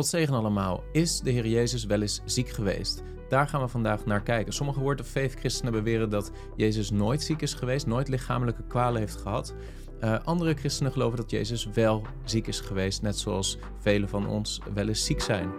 God zegen allemaal. Is de Heer Jezus wel eens ziek geweest? Daar gaan we vandaag naar kijken. Sommige Word of Faith christenen beweren dat Jezus nooit ziek is geweest, nooit lichamelijke kwalen heeft gehad. Uh, andere christenen geloven dat Jezus wel ziek is geweest, net zoals velen van ons wel eens ziek zijn.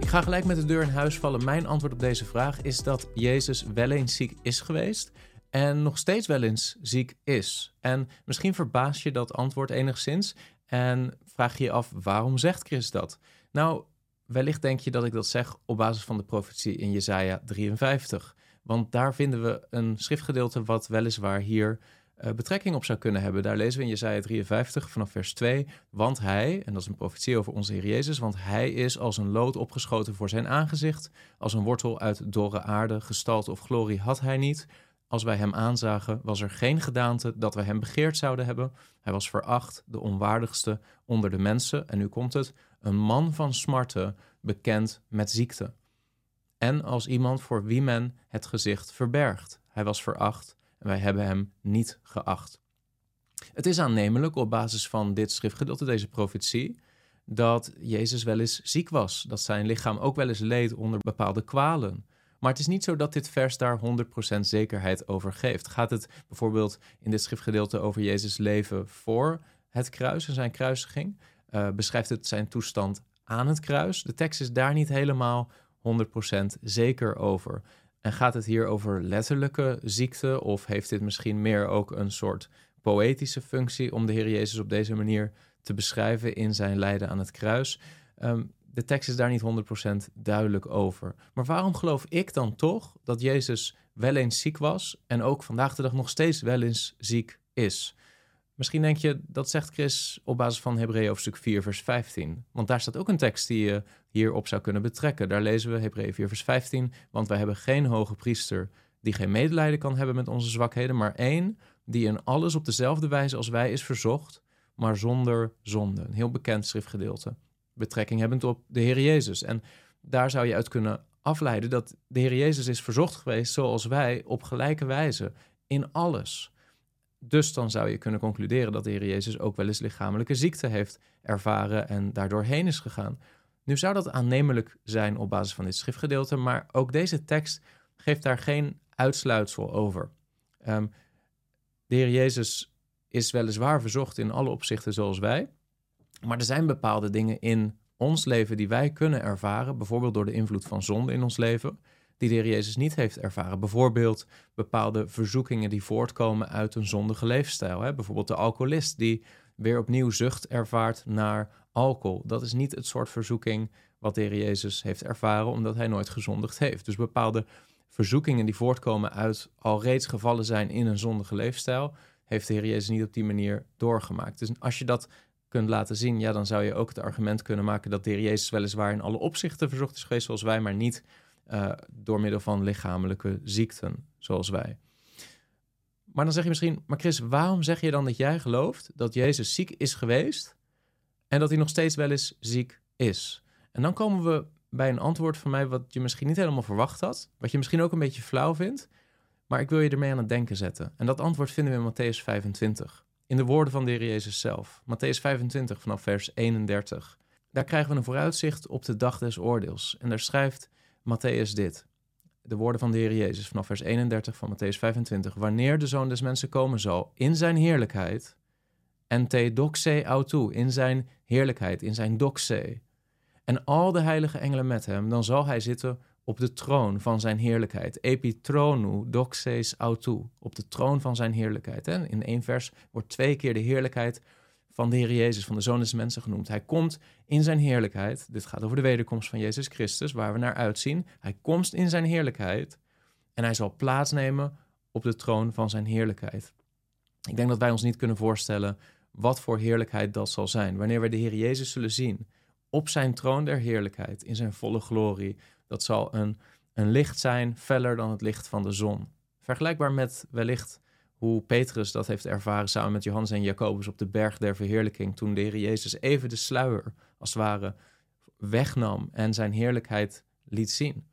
Ik ga gelijk met de deur in huis vallen. Mijn antwoord op deze vraag is dat Jezus wel eens ziek is geweest en nog steeds wel eens ziek is. En misschien verbaast je dat antwoord enigszins en vraag je je af waarom zegt Christus dat? Nou, wellicht denk je dat ik dat zeg op basis van de profetie in Jesaja 53. Want daar vinden we een schriftgedeelte wat weliswaar hier uh, betrekking op zou kunnen hebben. Daar lezen we in Jesaja 53 vanaf vers 2. Want hij, en dat is een profetie over onze Heer Jezus, want hij is als een lood opgeschoten voor zijn aangezicht, als een wortel uit dorre aarde, gestalte of glorie had hij niet. Als wij hem aanzagen, was er geen gedaante dat we hem begeerd zouden hebben. Hij was veracht, de onwaardigste onder de mensen. En nu komt het, een man van smarten, bekend met ziekte. En als iemand voor wie men het gezicht verbergt. Hij was veracht en wij hebben hem niet geacht. Het is aannemelijk op basis van dit schriftgedeelte, deze profetie, dat Jezus wel eens ziek was, dat zijn lichaam ook wel eens leed onder bepaalde kwalen. Maar het is niet zo dat dit vers daar 100% zekerheid over geeft. Gaat het bijvoorbeeld in dit schriftgedeelte over Jezus' leven voor het kruis en zijn kruisiging? Uh, beschrijft het zijn toestand aan het kruis? De tekst is daar niet helemaal 100% zeker over. En gaat het hier over letterlijke ziekte of heeft dit misschien meer ook een soort poëtische functie om de Heer Jezus op deze manier te beschrijven in zijn lijden aan het kruis? Um, de tekst is daar niet 100% duidelijk over. Maar waarom geloof ik dan toch dat Jezus wel eens ziek was en ook vandaag de dag nog steeds wel eens ziek is? Misschien denk je, dat zegt Chris op basis van Hebreeën hoofdstuk 4, vers 15. Want daar staat ook een tekst die je hierop zou kunnen betrekken. Daar lezen we Hebreeën 4, vers 15. Want wij hebben geen hoge priester die geen medelijden kan hebben met onze zwakheden, maar één die in alles op dezelfde wijze als wij is verzocht, maar zonder zonde. Een heel bekend schriftgedeelte betrekking hebbend op de Heer Jezus. En daar zou je uit kunnen afleiden dat de Heer Jezus is verzocht geweest zoals wij op gelijke wijze in alles. Dus dan zou je kunnen concluderen dat de Heer Jezus ook wel eens lichamelijke ziekte heeft ervaren en daardoor heen is gegaan. Nu zou dat aannemelijk zijn op basis van dit schriftgedeelte, maar ook deze tekst geeft daar geen uitsluitsel over. Um, de Heer Jezus is weliswaar verzocht in alle opzichten zoals wij, maar er zijn bepaalde dingen in ons leven die wij kunnen ervaren, bijvoorbeeld door de invloed van zonde in ons leven, die de Heer Jezus niet heeft ervaren. Bijvoorbeeld bepaalde verzoekingen die voortkomen uit een zondige leefstijl. Hè? Bijvoorbeeld de alcoholist die weer opnieuw zucht ervaart naar alcohol. Dat is niet het soort verzoeking wat de Heer Jezus heeft ervaren, omdat hij nooit gezondigd heeft. Dus bepaalde verzoekingen die voortkomen uit al reeds gevallen zijn in een zondige leefstijl, heeft de Heer Jezus niet op die manier doorgemaakt. Dus als je dat kunt laten zien, ja, dan zou je ook het argument kunnen maken dat de Heer Jezus weliswaar in alle opzichten verzocht is geweest zoals wij, maar niet uh, door middel van lichamelijke ziekten zoals wij. Maar dan zeg je misschien, maar Chris, waarom zeg je dan dat jij gelooft dat Jezus ziek is geweest en dat hij nog steeds wel eens ziek is? En dan komen we bij een antwoord van mij wat je misschien niet helemaal verwacht had, wat je misschien ook een beetje flauw vindt, maar ik wil je ermee aan het denken zetten. En dat antwoord vinden we in Matthäus 25 in de woorden van de Heer Jezus zelf. Matthäus 25 vanaf vers 31. Daar krijgen we een vooruitzicht op de dag des oordeels. En daar schrijft Matthäus dit. De woorden van de Heer Jezus vanaf vers 31 van Matthäus 25. Wanneer de Zoon des Mensen komen zal in zijn heerlijkheid en te doxe autou, in zijn heerlijkheid, in zijn doxe, en al de heilige engelen met hem, dan zal hij zitten op de troon van zijn heerlijkheid. Epitronu doxes autou, op de troon van zijn heerlijkheid. En in één vers wordt twee keer de heerlijkheid van de Heer Jezus, van de Zoon des Mensen genoemd. Hij komt in zijn heerlijkheid. Dit gaat over de wederkomst van Jezus Christus, waar we naar uitzien. Hij komt in zijn heerlijkheid en hij zal plaatsnemen op de troon van zijn heerlijkheid. Ik denk dat wij ons niet kunnen voorstellen wat voor heerlijkheid dat zal zijn. Wanneer we de Heer Jezus zullen zien op zijn troon der heerlijkheid, in zijn volle glorie, dat zal een, een licht zijn, feller dan het licht van de zon. Vergelijkbaar met wellicht hoe Petrus dat heeft ervaren samen met Johannes en Jacobus op de berg der verheerlijking, toen de Heer Jezus even de sluier, als het ware, wegnam en zijn heerlijkheid liet zien.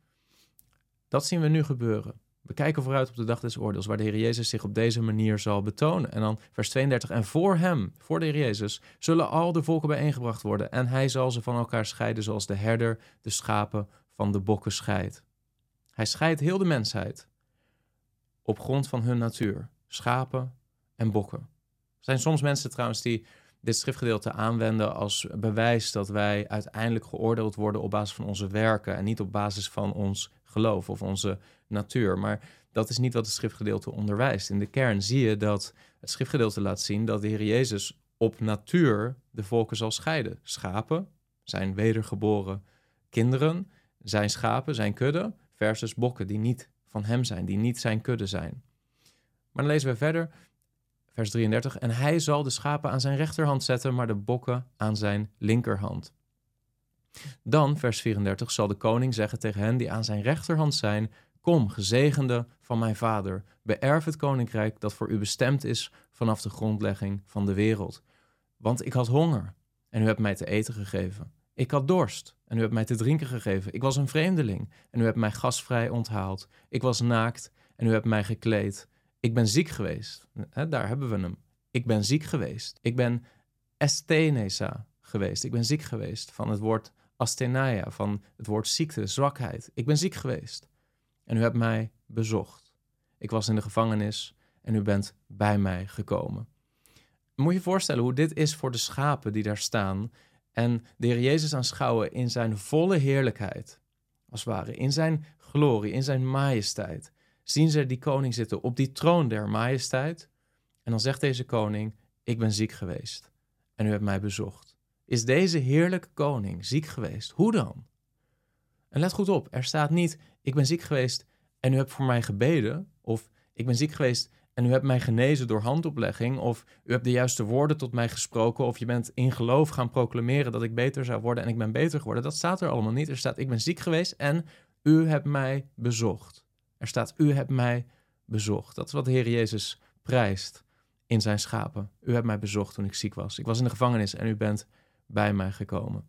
Dat zien we nu gebeuren. We kijken vooruit op de dag des oordeels, waar de Heer Jezus zich op deze manier zal betonen. En dan vers 32. En voor hem, voor de Heer Jezus, zullen al de volken bijeengebracht worden. En hij zal ze van elkaar scheiden, zoals de herder de schapen van de bokken scheidt. Hij scheidt heel de mensheid op grond van hun natuur. Schapen en bokken. Er zijn soms mensen trouwens die dit schriftgedeelte aanwenden als bewijs dat wij uiteindelijk geoordeeld worden op basis van onze werken en niet op basis van ons geloof of onze natuur. Maar dat is niet wat het schriftgedeelte onderwijst. In de kern zie je dat het schriftgedeelte laat zien dat de Heer Jezus op natuur de volken zal scheiden. Schapen zijn wedergeboren kinderen, zijn schapen, zijn kudde, versus bokken die niet van hem zijn, die niet zijn kudde zijn. Maar dan lezen we verder, vers 33. En hij zal de schapen aan zijn rechterhand zetten, maar de bokken aan zijn linkerhand. Dan, vers 34, zal de koning zeggen tegen hen die aan zijn rechterhand zijn: Kom, gezegende van mijn vader, beërf het koninkrijk dat voor u bestemd is vanaf de grondlegging van de wereld. Want ik had honger en u hebt mij te eten gegeven. Ik had dorst en u hebt mij te drinken gegeven. Ik was een vreemdeling en u hebt mij gasvrij onthaald. Ik was naakt en u hebt mij gekleed. Ik ben ziek geweest. daar hebben we hem. Ik ben ziek geweest. Ik ben estenesa geweest. Ik ben ziek geweest van het woord asthenaia, van het woord ziekte, zwakheid. Ik ben ziek geweest. En u hebt mij bezocht. Ik was in de gevangenis en u bent bij mij gekomen. Moet je je voorstellen hoe dit is voor de schapen die daar staan en de Heer Jezus aanschouwen in zijn volle heerlijkheid, als het ware, in zijn glorie, in zijn majesteit. Zien ze die koning zitten op die troon der majesteit. En dan zegt deze koning: Ik ben ziek geweest en u hebt mij bezocht. Is deze heerlijke koning ziek geweest? Hoe dan? En let goed op, er staat niet: Ik ben ziek geweest en u hebt voor mij gebeden. Of ik ben ziek geweest en u hebt mij genezen door handoplegging, of u hebt de juiste woorden tot mij gesproken, of je bent in geloof gaan proclameren dat ik beter zou worden en ik ben beter geworden. Dat staat er allemaal niet. Er staat: Ik ben ziek geweest en u hebt mij bezocht. Er staat: U hebt mij bezocht. Dat is wat de Heer Jezus prijst in zijn schapen. U hebt mij bezocht toen ik ziek was. Ik was in de gevangenis en u bent bij mij gekomen.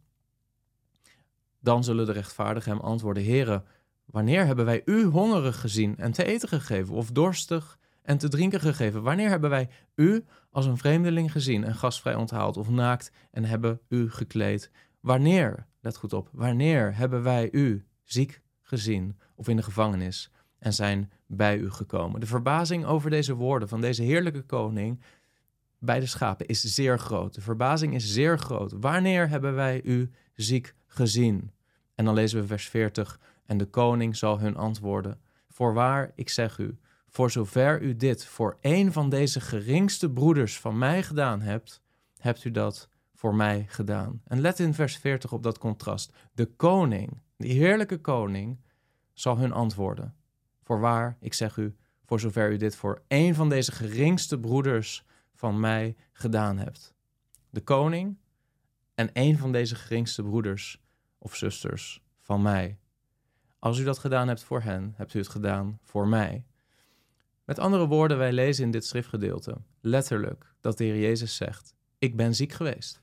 Dan zullen de rechtvaardigen hem antwoorden: Heere, wanneer hebben wij u hongerig gezien en te eten gegeven, of dorstig en te drinken gegeven? Wanneer hebben wij u als een vreemdeling gezien en gastvrij onthaald, of naakt en hebben u gekleed? Wanneer, let goed op, wanneer hebben wij u ziek gezien of in de gevangenis en zijn bij u gekomen? De verbazing over deze woorden van deze heerlijke koning bij de schapen is zeer groot. De verbazing is zeer groot. Wanneer hebben wij u ziek gezien? En dan lezen we vers 40. En de koning zal hun antwoorden: Voorwaar, ik zeg u, voor zover u dit voor een van deze geringste broeders van mij gedaan hebt, hebt u dat voor mij gedaan. En let in vers 40 op dat contrast. De koning, de heerlijke koning, zal hun antwoorden: Voorwaar, ik zeg u, voor zover u dit voor een van deze geringste broeders van mij gedaan hebt. De koning en een van deze geringste broeders of zusters van mij. Als u dat gedaan hebt voor hen, hebt u het gedaan voor mij. Met andere woorden, wij lezen in dit schriftgedeelte letterlijk dat de Heer Jezus zegt: Ik ben ziek geweest.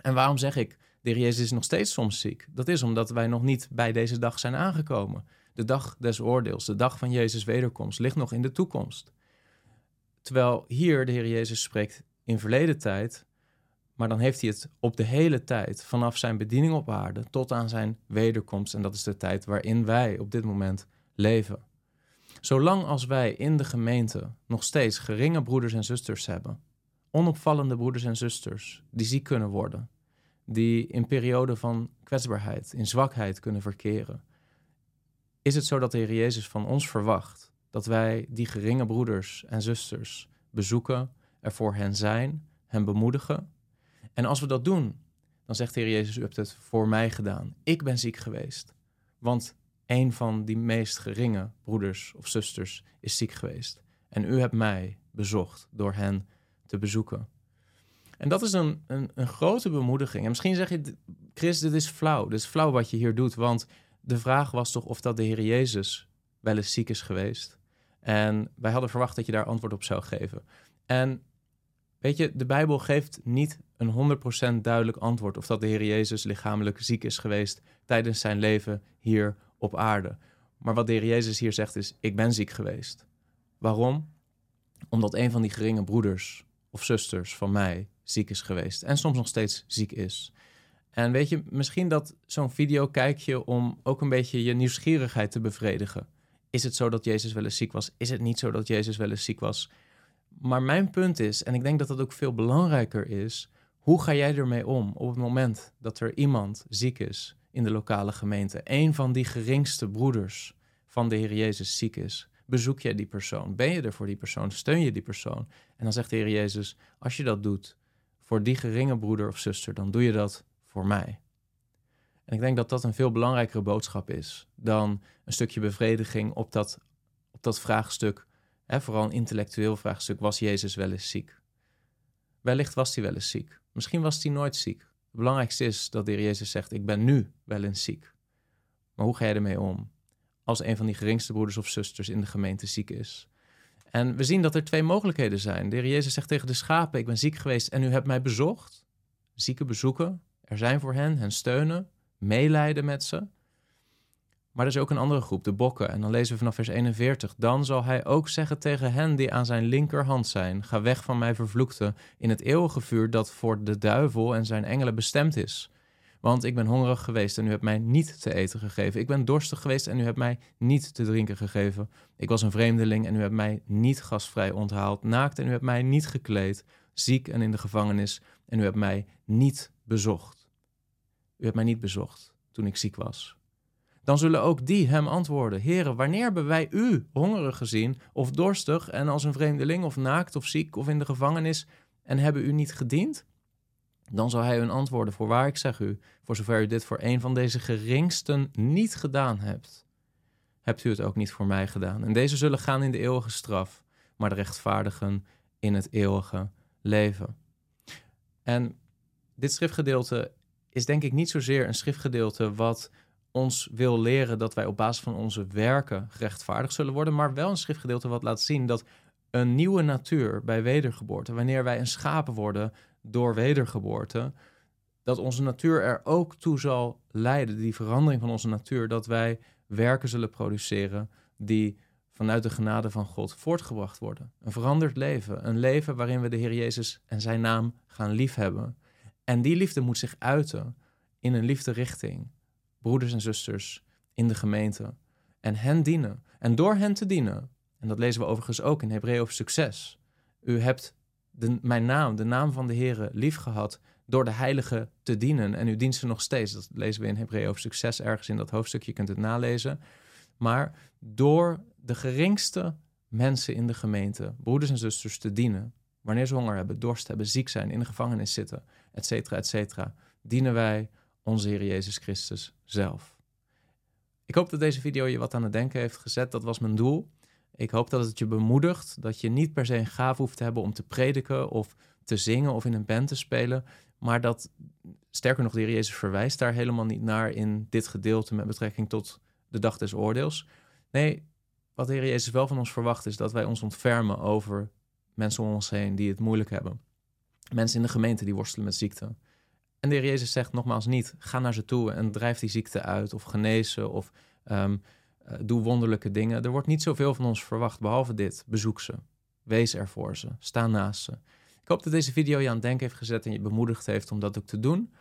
En waarom zeg ik, de Heer Jezus is nog steeds soms ziek? Dat is omdat wij nog niet bij deze dag zijn aangekomen. De dag des oordeels, de dag van Jezus' wederkomst, ligt nog in de toekomst. Terwijl hier de Heer Jezus spreekt in verleden tijd, maar dan heeft hij het op de hele tijd, vanaf zijn bediening op aarde tot aan zijn wederkomst. En dat is de tijd waarin wij op dit moment leven. Zolang als wij in de gemeente nog steeds geringe broeders en zusters hebben, onopvallende broeders en zusters die ziek kunnen worden, die in perioden van kwetsbaarheid, in zwakheid kunnen verkeren, is het zo dat de Heer Jezus van ons verwacht dat wij die geringe broeders en zusters bezoeken, er voor hen zijn, hen bemoedigen. En als we dat doen, dan zegt de Heer Jezus, u hebt het voor mij gedaan. Ik ben ziek geweest, want een van die meest geringe broeders of zusters is ziek geweest. En u hebt mij bezocht door hen te bezoeken. En dat is een, een, een grote bemoediging. En misschien zeg je, Chris, dit is flauw. Dit is flauw wat je hier doet. Want de vraag was toch of dat de Heer Jezus wel eens ziek is geweest. En wij hadden verwacht dat je daar antwoord op zou geven. En weet je, de Bijbel geeft niet een 100% duidelijk antwoord of dat de Heer Jezus lichamelijk ziek is geweest tijdens zijn leven hier op aarde. Maar wat de Jezus hier zegt is: Ik ben ziek geweest. Waarom? Omdat een van die geringe broeders of zusters van mij ziek is geweest en soms nog steeds ziek is. En weet je, misschien dat zo'n video kijk je om ook een beetje je nieuwsgierigheid te bevredigen. Is het zo dat Jezus wel eens ziek was? Is het niet zo dat Jezus wel eens ziek was? Maar mijn punt is, en ik denk dat dat ook veel belangrijker is, hoe ga jij ermee om op het moment dat er iemand ziek is in de lokale gemeente? Een van die geringste broeders van de Heer Jezus ziek is. Bezoek jij die persoon? Ben je er voor die persoon? Steun je die persoon? En dan zegt de Heer Jezus: Als je dat doet voor die geringe broeder of zuster, dan doe je dat voor mij. En ik denk dat dat een veel belangrijkere boodschap is dan een stukje bevrediging op dat, op dat vraagstuk. Hè, vooral een intellectueel vraagstuk: was Jezus wel eens ziek? Wellicht was hij wel eens ziek. Misschien was hij nooit ziek. Het belangrijkste is dat de Jezus zegt: Ik ben nu wel eens ziek. Maar hoe ga je ermee om? Als een van die geringste broeders of zusters in de gemeente ziek is. En we zien dat er twee mogelijkheden zijn. De Jezus zegt tegen de schapen: Ik ben ziek geweest en u hebt mij bezocht. Zieken bezoeken, er zijn voor hen, hen steunen, meelijden met ze. Maar er is ook een andere groep, de bokken. En dan lezen we vanaf vers 41. Dan zal hij ook zeggen tegen hen die aan zijn linkerhand zijn: Ga weg van mij, vervloekte, in het eeuwige vuur dat voor de duivel en zijn engelen bestemd is. Want ik ben hongerig geweest en u hebt mij niet te eten gegeven. Ik ben dorstig geweest en u hebt mij niet te drinken gegeven. Ik was een vreemdeling en u hebt mij niet gastvrij onthaald. Naakt en u hebt mij niet gekleed. Ziek en in de gevangenis en u hebt mij niet bezocht. U hebt mij niet bezocht toen ik ziek was. Dan zullen ook die hem antwoorden: Heren, wanneer hebben wij u hongerig gezien, of dorstig en als een vreemdeling, of naakt of ziek of in de gevangenis, en hebben u niet gediend? Dan zal hij hun antwoorden: Voorwaar, ik zeg u, voor zover u dit voor een van deze geringsten niet gedaan hebt, hebt u het ook niet voor mij gedaan. En deze zullen gaan in de eeuwige straf, maar de rechtvaardigen in het eeuwige leven. En dit schriftgedeelte is denk ik niet zozeer een schriftgedeelte wat ons wil leren dat wij op basis van onze werken gerechtvaardigd zullen worden, maar wel een schriftgedeelte wat laat zien dat een nieuwe natuur bij wedergeboorte, wanneer wij een schapen worden door wedergeboorte, dat onze natuur er ook toe zal leiden, die verandering van onze natuur, dat wij werken zullen produceren die vanuit de genade van God voortgebracht worden. Een veranderd leven, een leven waarin we de Heer Jezus en zijn naam gaan liefhebben. En die liefde moet zich uiten in een liefde richting broeders en zusters in de gemeente en hen dienen. En door hen te dienen, en dat lezen we overigens ook in Hebreeën over succes. U hebt de, mijn naam, de naam van de Heer, lief gehad door de heilige te dienen. En u dient ze nog steeds. Dat lezen we in Hebreeën over succes ergens in dat hoofdstukje. Je kunt het nalezen. Maar door de geringste mensen in de gemeente, broeders en zusters, te dienen. Wanneer ze honger hebben, dorst hebben, ziek zijn, in de gevangenis zitten, et cetera, et cetera. Dienen wij onze Heer Jezus Christus zelf. Ik hoop dat deze video je wat aan het denken heeft gezet. Dat was mijn doel. Ik hoop dat het je bemoedigt dat je niet per se een gaaf hoeft te hebben om te prediken of te zingen of in een band te spelen. Maar dat, sterker nog, de Heer Jezus verwijst daar helemaal niet naar in dit gedeelte met betrekking tot de dag des oordeels. Nee, wat de Heer Jezus wel van ons verwacht is dat wij ons ontfermen over mensen om ons heen die het moeilijk hebben. Mensen in de gemeente die worstelen met ziekte. En de Heer Jezus zegt nogmaals niet, ga naar ze toe en drijf die ziekte uit of genezen of um, doe wonderlijke dingen. Er wordt niet zoveel van ons verwacht, behalve dit. Bezoek ze. Wees er voor ze. Sta naast ze. Ik hoop dat deze video je aan het denken heeft gezet en je bemoedigd heeft om dat ook te doen.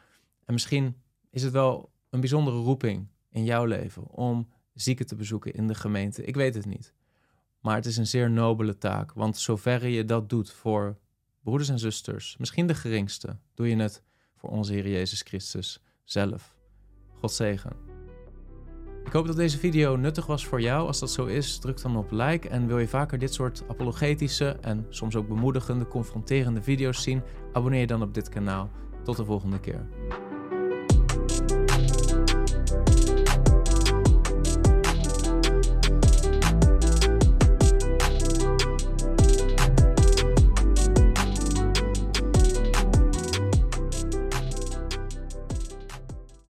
En misschien is het wel een bijzondere roeping in jouw leven om zieken te bezoeken in de gemeente. Ik weet het niet. Maar het is een zeer nobele taak, want zover je dat doet voor broeders en zusters, misschien de geringste, doe je het voor onze Heer Jezus Christus zelf. God zegen. Ik hoop dat deze video nuttig was voor jou. Als dat zo is, druk dan op like. En wil je vaker dit soort apologetische en soms ook bemoedigende, confronterende video's zien, abonneer je dan op dit kanaal. Tot de volgende keer.